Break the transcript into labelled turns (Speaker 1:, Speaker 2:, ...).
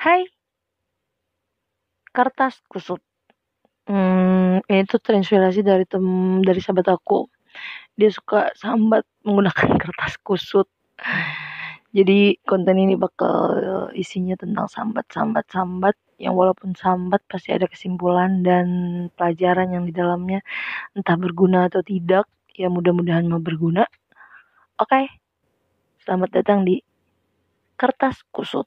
Speaker 1: Hai, kertas kusut. Hmm, ini tuh terinspirasi dari tem dari sahabat aku. Dia suka sambat menggunakan kertas kusut. Jadi konten ini bakal eh, isinya tentang sambat, sambat, sambat yang walaupun sambat pasti ada kesimpulan dan pelajaran yang di dalamnya entah berguna atau tidak. Ya mudah-mudahan mau berguna. Oke. Selamat datang di kertas kusut.